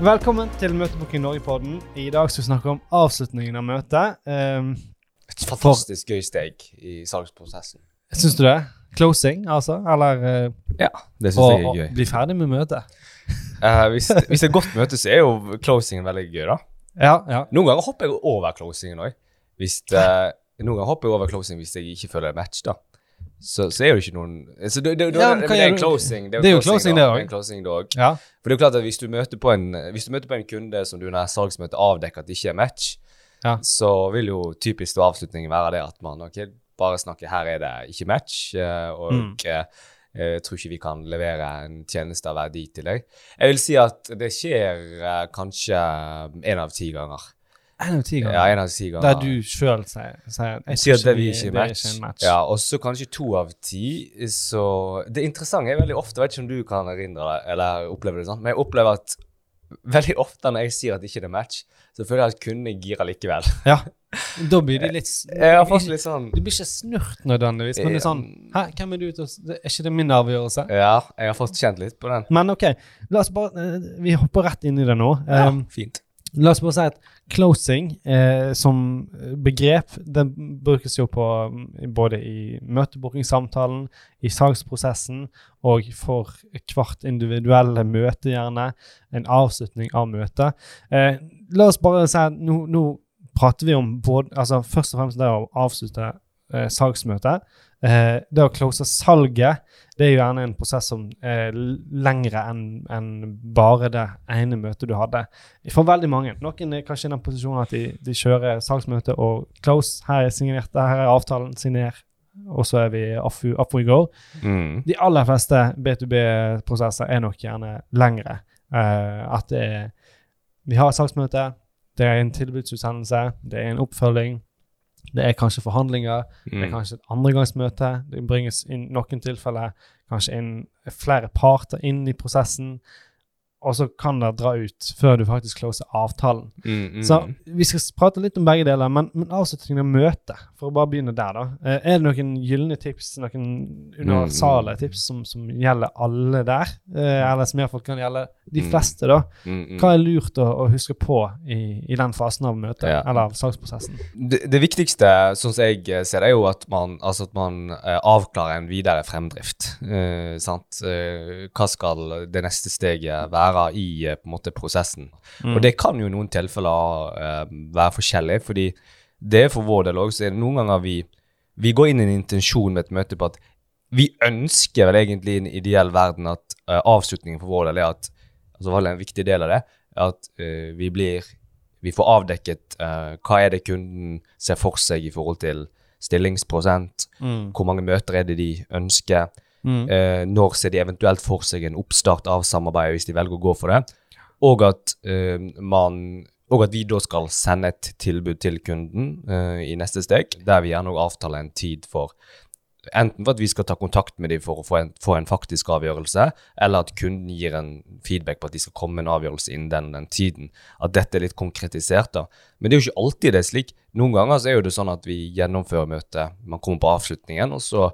Velkommen til Møtebooking Norge-podden. I dag skal vi snakke om avslutningen av møtet. Um, Et fantastisk gøy steg i salgsprosessen. Syns du det? Closing, altså? Eller uh, Ja, det syns jeg er gøy. Å bli ferdig med møtet? Uh, hvis, hvis det er godt møte, så er jo closingen veldig gøy, da. Ja, ja. Noen ganger hopper jeg over closingen òg. Noen ganger hopper jeg over closing hvis jeg ikke føler er match, da. Så, så er det jo ikke noen så det, det, det, Ja, det, det er en closing. Det er jo closing, det også. ja. For det er jo klart at hvis du møter på en, møter på en kunde som du under salgsmøtet avdekker at det ikke er match, Ja. så vil jo typisk da avslutningen være det at man ok, bare snakker her er det ikke match, eh, og Mm. eh, jeg tror ikke vi kan levere en tjeneste av verdi til deg. Jeg vil si at det skjer eh, kanskje én av ti ganger. En av ti ganger. Ja, en av ti ganger. Der du sjøl sier, sier jeg sier at det, vi ikke er det er ikke match. Ja, og så kanskje to av ti. Så det interessante er veldig ofte, jeg vet ikke om du kan erindre det eller oppleve det sånn, men jeg opplever at veldig ofte når jeg sier at det ikke er match, så føler jeg at kundene girer likevel. Ja. Da blir de litt Jeg har litt sånn Du blir ikke snurt nødvendigvis, men det er sånn Hæ, hvem er du til å Er ikke det min avgjørelse? Ja, jeg har fått kjent litt på den. Men OK, la oss bare eh, Vi hopper rett inn i det nå. Ja, Um, fint. La oss bare si at closing eh, som begrep, den brukes jo på mm, både i møtebookingsamtalen, i salgsprosessen og for hvert individuelle møte, gjerne. En avslutning av møtet. Eh, la oss bare si at nå, nå prater vi om både altså Først og fremst det å avslutte eh, salgsmøtet. Eh, det å close salget det er jo gjerne en prosess som er lengre enn en bare det ene møtet du hadde. For veldig mange. Noen er kanskje i den posisjonen at de, de kjører salgsmøte og close. Her er signert, her er avtalen, signer. Og så er vi off, off we go. Mm. De aller fleste B2B-prosesser er nok gjerne lengre. Eh, at det er Vi har et salgsmøte, det er en tilbudsutsendelse, det er en oppfølging. Det er kanskje forhandlinger, det er Mm. kanskje et andregangsmøte. Det bringes i noen tilfeller kanskje inn flere parter inn i prosessen. Og så kan det dra ut før du faktisk closer avtalen. Mm, mm. Så vi skal prate litt om begge deler, men, men avslutningen av møtet, for å bare begynne der, da. Eh, Er det noen gylne tips, noen universale tips som, som gjelder alle der? Eh, eller som iallfall kan gjelde de Mm. fleste, da? Mm, mm. Hva er lurt å, å huske på i, i den fasen av møtet, Ja. eller av saksprosessen? det, det viktigste, sånn som jeg ser det, er jo at man, altså at man eh, avklarer en videre fremdrift. Eh, sant? Hva skal det neste steget være i eh, måte prosessen? Mm. Og det kan jo i noen tilfeller eh, være forskjellig, fordi det er for vår del òg, så er det noen ganger vi, vi går inn i en intensjon med et møte på at vi ønsker vel egentlig i en ideell verden at uh, avslutningen for vår del er at altså vel en viktig del av det, at uh, vi blir vi får avdekket uh, hva er det kunden ser for seg i forhold til stillingsprosent, Mm. hvor mange møter er det de ønsker, Mm. eh, når ser de eventuelt for seg en oppstart av samarbeidet hvis de velger å gå for det, og at, eh, man, og at vi da skal sende et tilbud til kunden eh, i neste steg, der vi gjerne avtaler en tid for Enten for at vi skal ta kontakt med dem for å få en, få en faktisk avgjørelse, eller at kunden gir en feedback på at de skal komme med en avgjørelse innen den, den tiden. At dette er litt konkretisert. da. Men det er jo ikke alltid det er slik. Noen ganger så er jo det sånn at vi gjennomfører møtet, man kommer på avslutningen, og så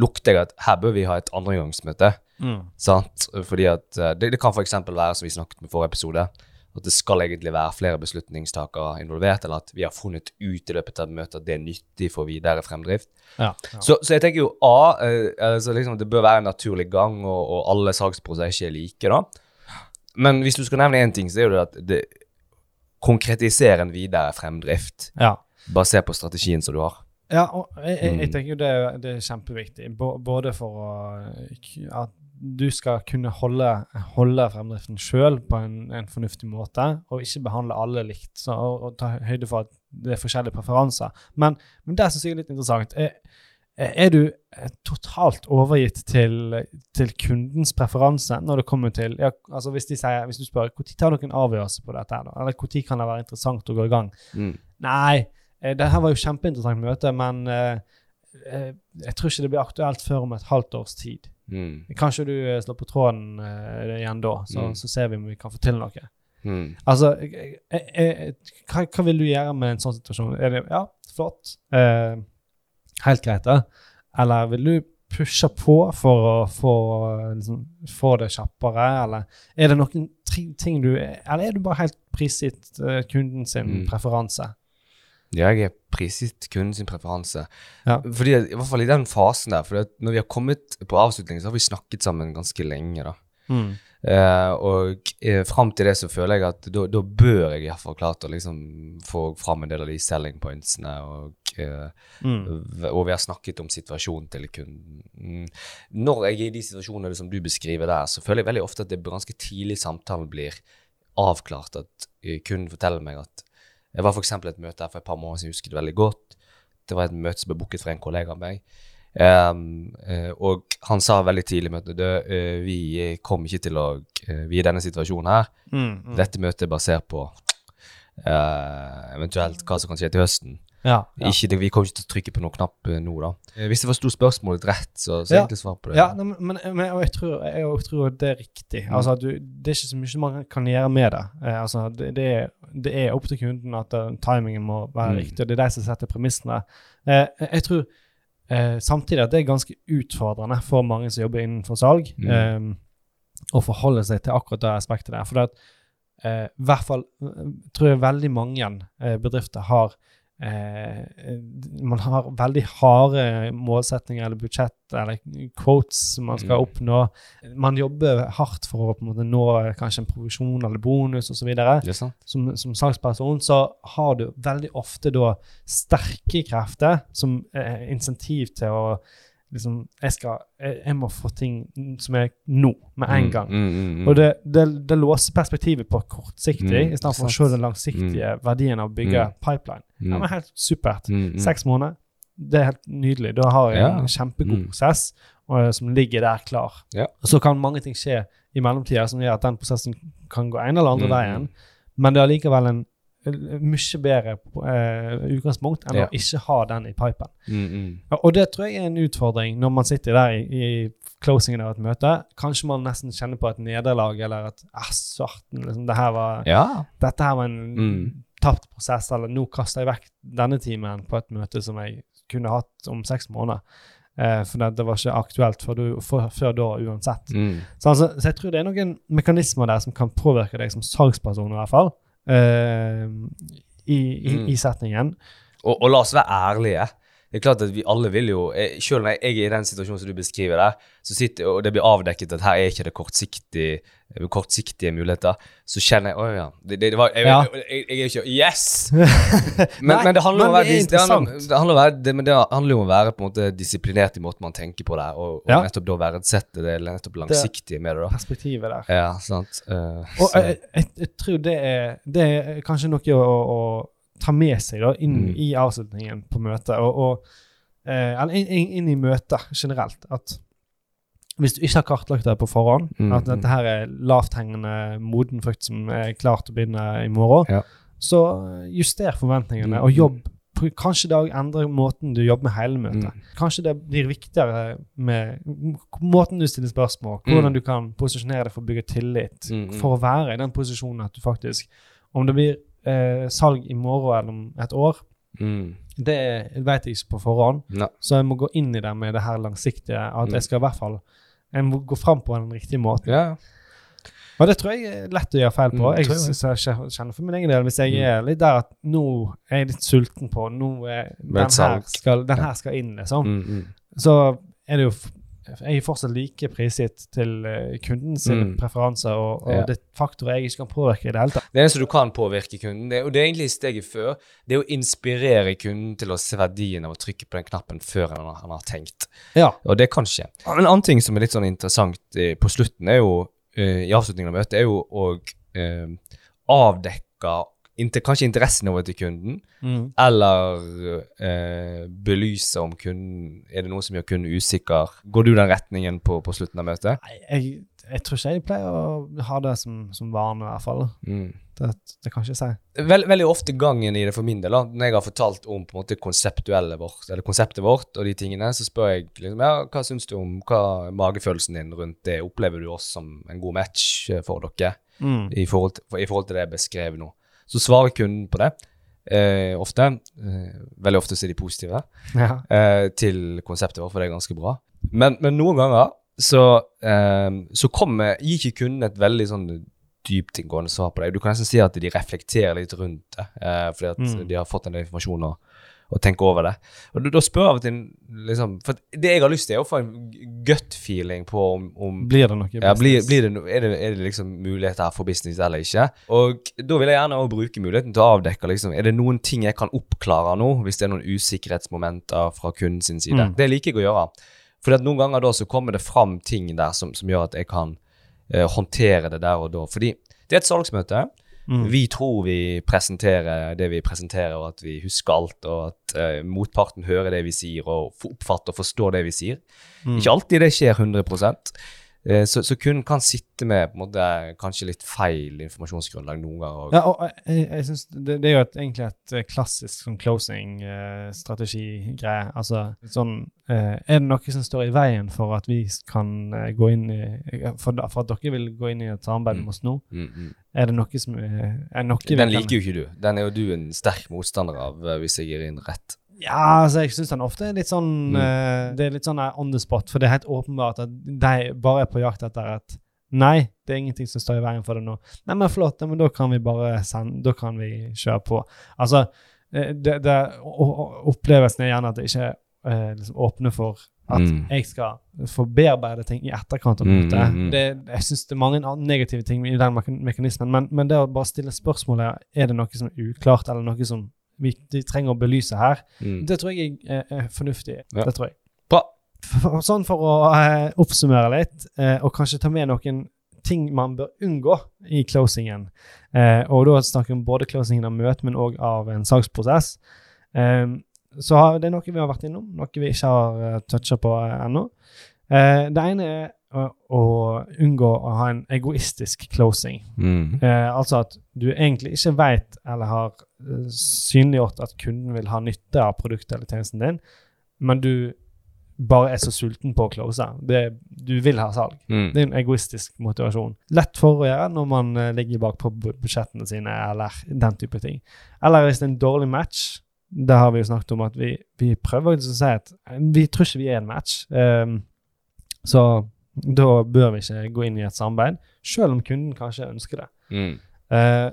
lukter jeg at her bør vi ha et andregangsmøte. Mm. Sant? Fordi at eh, det, det kan f.eks. være, som vi snakket med forrige episode, at det skal egentlig være flere beslutningstakere involvert, eller at vi har funnet ut i løpet av møtet at det er nyttig for videre fremdrift. Ja. ja. Så, så jeg tenker jo A, eh, altså liksom det bør være en naturlig gang, og, og alle salgsprosesser er like, da. Men hvis du skal nevne én ting, så er det at det konkretiserer en videre fremdrift, ja. basert på strategien som du har. Ja, og jeg, jeg, jeg Mm. tenker jo det, det er kjempeviktig. Både for å, at du skal kunne holde, holde fremdriften sjøl på en, en fornuftig måte, og ikke behandle alle likt. Så, og, og ta høyde for at det er forskjellige preferanser. Men, men det syns jeg er litt interessant. Er, er du eh, totalt overgitt til, til kundens preferanse når det kommer til ja, altså hvis, de sier, hvis du spør når tar dere en avgjørelse på dette, eller når kan det være interessant å gå i gang? Mm. Nei, det her var jo kjempeinteressant møte, men eh, eh, jeg tror ikke det blir aktuelt før om et halvt års tid. Mm. Kanskje du eh, slår på tråden eh, igjen da, så, Mm. så ser vi om vi kan få til noe. Mm. Altså, jeg, jeg, eh, hva, hva vil du gjøre med en sånn situasjon? Er det ja, flott, eh, helt greit, da? Eller vil du pushe på for å få, liksom, få det kjappere, eller er det noen ting du Eller er du bare helt prisgitt eh, kunden sin Mm. preferanse? Jeg er prisgitt kunden sin preferanse. Ja. Fordi, I hvert fall i den fasen der. For når vi har kommet på avslutning, så har vi snakket sammen ganske lenge. da. Mm. Eh, og eh, fram til det så føler jeg at da, da bør jeg iallfall klart å liksom få fram en del av de selling pointsene. Og, eh, Mm. og vi har snakket om situasjonen til kunden. Når jeg er i de situasjonene som du beskriver der, så føler jeg veldig ofte at det ganske tidlig i samtalen blir avklart at eh, kunden forteller meg at Jeg var f.eks. et møte her for et par måneder siden, jeg husker det veldig godt. Det var et møte som ble booket for en kollega av meg. Um, eh, og han sa veldig tidlig i møtet at vi kommer ikke til å eh, Vi er i denne situasjonen her. Mm. Mm. Dette møtet er basert på uh, eventuelt hva som kan skje til høsten. Ja, ja. Ikke, vi kommer ikke til å trykke på noen knapp eh, nå, da. Eh, Hvis jeg forsto spørsmålet rett, så, så Ja. egentlig svar på det. Ja, nei, men, men, men jeg, tror, jeg tror det er riktig. Mm. Altså, du, det er ikke så mye man kan gjøre med det. Eh, altså, det, det, er, det er opp til kunden at uh, timingen må være Mm. riktig, og det er de som setter premissene. Eh, jeg tror eh, samtidig at det er ganske utfordrende for mange som jobber innenfor salg, Mm. eh, å forholde seg til akkurat det aspektet der. For det at, eh, i hvert fall tror jeg veldig mange eh, bedrifter har man har veldig harde målsetninger eller budsjett eller quotes man skal Mm. oppnå. Man jobber hardt for å på en måte nå kanskje en provisjon eller bonus osv. Som, som salgsperson så har du veldig ofte da sterke krefter som eh, insentiv til å liksom jeg, skal, jeg, jeg må få ting som er nå, med en gang. Mm, mm, mm, Og det, det, det låser perspektivet på kortsiktig, Mm, i stedet for å se den langsiktige verdien av å bygge Mm. pipeline. mm, er men helt supert. mm, mm. Seks måneder, det er helt nydelig. Da har jeg Ja. en kjempegod Mm. prosess og, som ligger der klar. Ja. Og så kan mange ting skje i mellomtida som gjør at den prosessen kan gå en eller andre Mm, veien, men det er allikevel en mye bedre eh, utgangspunkt enn Ja. å ikke ha den i pipen. Mm, mm. Og det tror jeg er en utfordring når man sitter der i, i closingen av et møte. Kanskje man nesten kjenner på et nederlag, eller at ah, svarten, liksom, det her var, Ja. dette her var en Mm. tapt prosess, eller nå kaster jeg vekk denne timen på et møte som jeg kunne hatt om seks måneder. Eh, for det, det var ikke aktuelt før, du, for, før da uansett. Mm. Så, altså, så jeg tror det er noen mekanismer der som kan påvirke deg som salgsperson, i hvert fall, i, i, Mm. i setningen. Og, og la oss være ærlige. Det er klart at vi alle vil jo eh, Selv når jeg er i den situasjonen som du beskriver der, så sitter, og det blir avdekket at her er ikke det kortsiktige, kortsiktige muligheter, så kjenner jeg Å ja. Det, det, var, jeg, Ja. jeg, jeg, jeg er ikke Yes! Men, Nei, men det handler om å være, det er handler, det handler om det, men det handler om å være på en måte disiplinert i måten man tenker på det, og, og Ja. nettopp da verdsette det nettopp langsiktige med det. da. Perspektivet der. Ja, sant. Uh, Og jeg tror det er, det er kanskje noe å, å ta med seg da, inn Mm. i avslutningen på møtet, og, og, eh, eller inn, inn, i møtet generelt. At hvis du ikke har kartlagt det på forhånd, Mm, at mm. dette her er lavthengende moden frukt som er klar til å begynne i morgen, Ja. så juster forventningene, Mm, og mm. jobb. Kanskje det endrer måten du jobber med hele møtet. Mm. Kanskje det blir viktigere med måten du stiller spørsmål, hvordan du kan posisjonere deg for å bygge tillit for å være i den posisjonen at du faktisk Om det blir eh, salg i morgen eller om et år, Mm. det vet jeg ikke på forhånd. Ne. Så jeg må gå inn i det med det her langsiktige. At Mm. jeg skal i hvert fall Jeg må gå fram på den riktige måten. Ja. Og det tror jeg er lett å gjøre feil på. Mm, jeg jeg. jeg kjenner for min egen del hvis jeg Mm. er litt der at nå er jeg litt sulten på Nå er, den, her skal, den her skal inn, liksom. Mm. Så er det jo Jeg er fortsatt like prisgitt til eh, kunden sine Mm. preferanser, og, og Ja. det er faktorer jeg ikke kan påvirke i det hele tatt. Det eneste du kan påvirke kunden, det, og det er egentlig steget før, det er å inspirere kunden til å se verdien av å trykke på den knappen før han, han har tenkt. Ja. Og det kan skje. En annen ting som er litt sånn interessant eh, på slutten, er jo, eh, i avslutningen av møtet, er jo å avdekke kanskje interessen over til kunden, Mm. eller eh, belyse om kunden Er det noe som gjør kunden usikker? Går du den retningen på, på slutten av møtet? Nei, jeg, jeg tror ikke jeg pleier å ha det som, som vane, i hvert fall. Mm. Det, det kan jeg ikke si. Vel, veldig ofte gangen i det for min del, når jeg har fortalt om på en måte konseptuelle vårt, eller konseptet vårt og de tingene, så spør jeg liksom, ja, hva syns du om hva magefølelsen din rundt det? Opplever du oss som en god match eh, for dere Mm. i forhold til, for, i forhold til det jeg beskrev nå? Så svarer kunden på det. Eh, ofte. Eh, veldig ofte er de positive Ja. eh, til konseptet vårt, for det er ganske bra. Men, men noen ganger så, eh, så kommer, gir ikke kunden et veldig sånn dyptinggående svar på det. Du kan nesten si at de reflekterer litt rundt det, eh, fordi at Mm. de har fått en del informasjon og, og tenke over det. Og da, spør jeg av og til liksom, For det jeg har lyst til, er å få en gut-feeling på om, om Blir det noe ja, blir, business? blir det, no- er, det, er det liksom muligheter for business eller ikke? Og da vil jeg gjerne også bruke muligheten til å avdekke liksom, Er det noen ting jeg kan oppklare nå, hvis det er noen usikkerhetsmomenter fra kunden sin side. Mm. Det liker jeg å gjøre. For noen ganger da så kommer det fram ting der som, som gjør at jeg kan eh, håndtere det der og da. Fordi det er et salgsmøte. Mm. Vi tror vi presenterer det vi presenterer, og at vi husker alt, og at uh, motparten hører det vi sier, og oppfatter og forstår det vi sier. Mm. Ikke alltid det skjer 100 eh, så, så kunden kan sitte med på en måte, kanskje litt feil informasjonsgrunnlag noen ganger. Ja, og jeg, jeg synes det, det er jo et, egentlig et eh, klassisk sånn closing-strategi-greie. altså sånn eh, Er det noe som står i veien for at vi kan eh, gå inn i for, for at dere vil gå inn i et samarbeid Mm. med oss nå? Mm, mm. Er det noe som er, er noe Den liker jo ikke du. Den er jo du en sterk motstander av, eh, hvis jeg gir inn rett. Ja, altså jeg syns den ofte er litt sånn Mm. uh, Det er litt sånn eh, on the spot, for det er helt åpenbart at de bare er på jakt etter et Nei, det er ingenting som står i veien for det nå. Nei, men flott, ja, men da kan vi bare sende Da kan vi kjøre på. Altså, eh, det, det opplevelsen er gjerne at det ikke er liksom åpne for at Mm. jeg skal få bearbeide ting i etterkant av Mm, mm, mm. Det- Jeg syns det er mange negative ting i den mekanismen, men, men det å bare stille spørsmålet er det noe som er uklart, eller noe som vi, trenger å belyse her, Mm. det tror jeg er, er fornuftig. Ja. Det tror jeg. Bra. For, sånn for å eh, oppsummere litt, eh, og kanskje ta med noen ting man bør unngå i closingen. Eh, og da snakker vi om både closingen av møte, men òg av en saksprosess. Eh, så har, det er noe vi har vært innom, noe vi ikke har uh, toucha på eh, ennå. Eh, det ene er å, unngå å ha en egoistisk closing. Mm. Eh, altså at du egentlig ikke vet eller har eh, synliggjort at kunden vil ha nytte av produktet eller tjenesten din, men du bare er så sulten på å close. Det, du vil ha salg. Mm. Det er en egoistisk motivasjon. Lett for å gjøre når man eh, ligger bak på budsjettene sine eller den type ting. Eller hvis det er en dårlig match. Det har vi jo snakket om at vi, vi prøver å si at vi tror ikke vi er en match. Um, så da bør vi ikke gå inn i et samarbeid, selv om kunden kanskje ønsker det. Mm. Eh,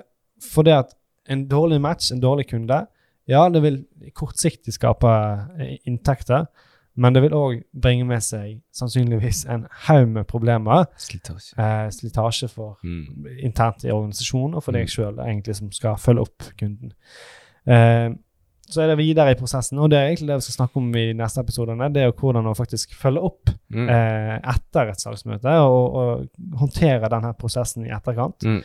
for det at en dårlig match, en dårlig kunde, ja, det vil kortsiktig skape eh, inntekter, men det vil òg bringe med seg sannsynligvis en haug med problemer. Slitasje. Eh, slitasje for Mm. internt i organisasjonen og for deg Mm. sjøl, egentlig, som skal følge opp kunden. Eh, så er det videre i prosessen, og det er egentlig det vi skal snakke om i neste episodene. Det er jo hvordan å faktisk følge opp Mm. eh, etter et salgsmøte, og, og håndtere denne prosessen i etterkant. Mm.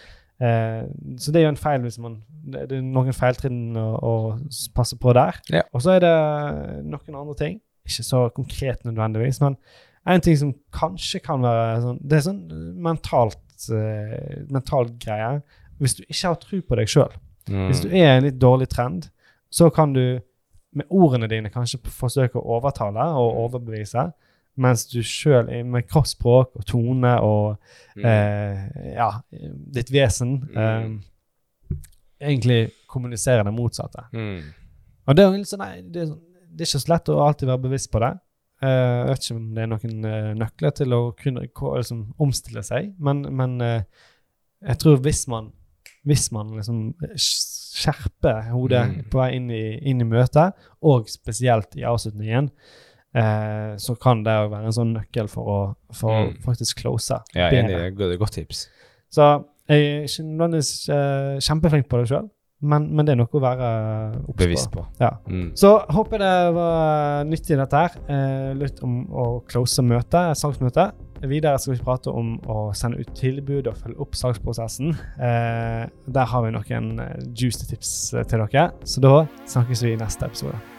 Eh, så det er jo en feil hvis man Det, det er noen feiltrinn å, å passe på der. Ja. Og så er det noen andre ting. Ikke så konkret nødvendigvis, men en ting som kanskje kan være sånn Det er sånn mentalt eh, mental greie. Hvis du ikke har tro på deg sjøl, Mm. hvis du er i en litt dårlig trend, så kan du med ordene dine kanskje forsøke å overtale og overbevise, mens du sjøl med kroppsspråk og tone og Mm. eh, ja, ditt vesen Mm. eh, egentlig kommuniserer det motsatte. Mm. Og det er, sånn, nei, det, sånn- det er ikke så lett å alltid være bevisst på det. Eh, jeg vet ikke om det er noen eh, nøkler til å kunne liksom, omstille seg, men, men eh, jeg tror hvis man, hvis man liksom skjerper hodet Mm. på vei inn i, inn i møtet, og spesielt i avslutningen, eh, så kan det jo være en sånn nøkkel for å for Mm. faktisk close. Er enig. Det er godt- tips. Så jeg er ikke nødvendigvis eh, kjempeflink på det sjøl, men, men det er noe å være oppspå. Bevisst på. Ja. Mm. Så håper det var nyttig, dette her. Eh, litt om å close møtet, salgsmøte. Videre skal vi prate om å sende ut tilbud og følge opp salgsprosessen. Eh, der har vi noen eh, juicy tips eh, til dere. Så da snakkes vi i neste episode.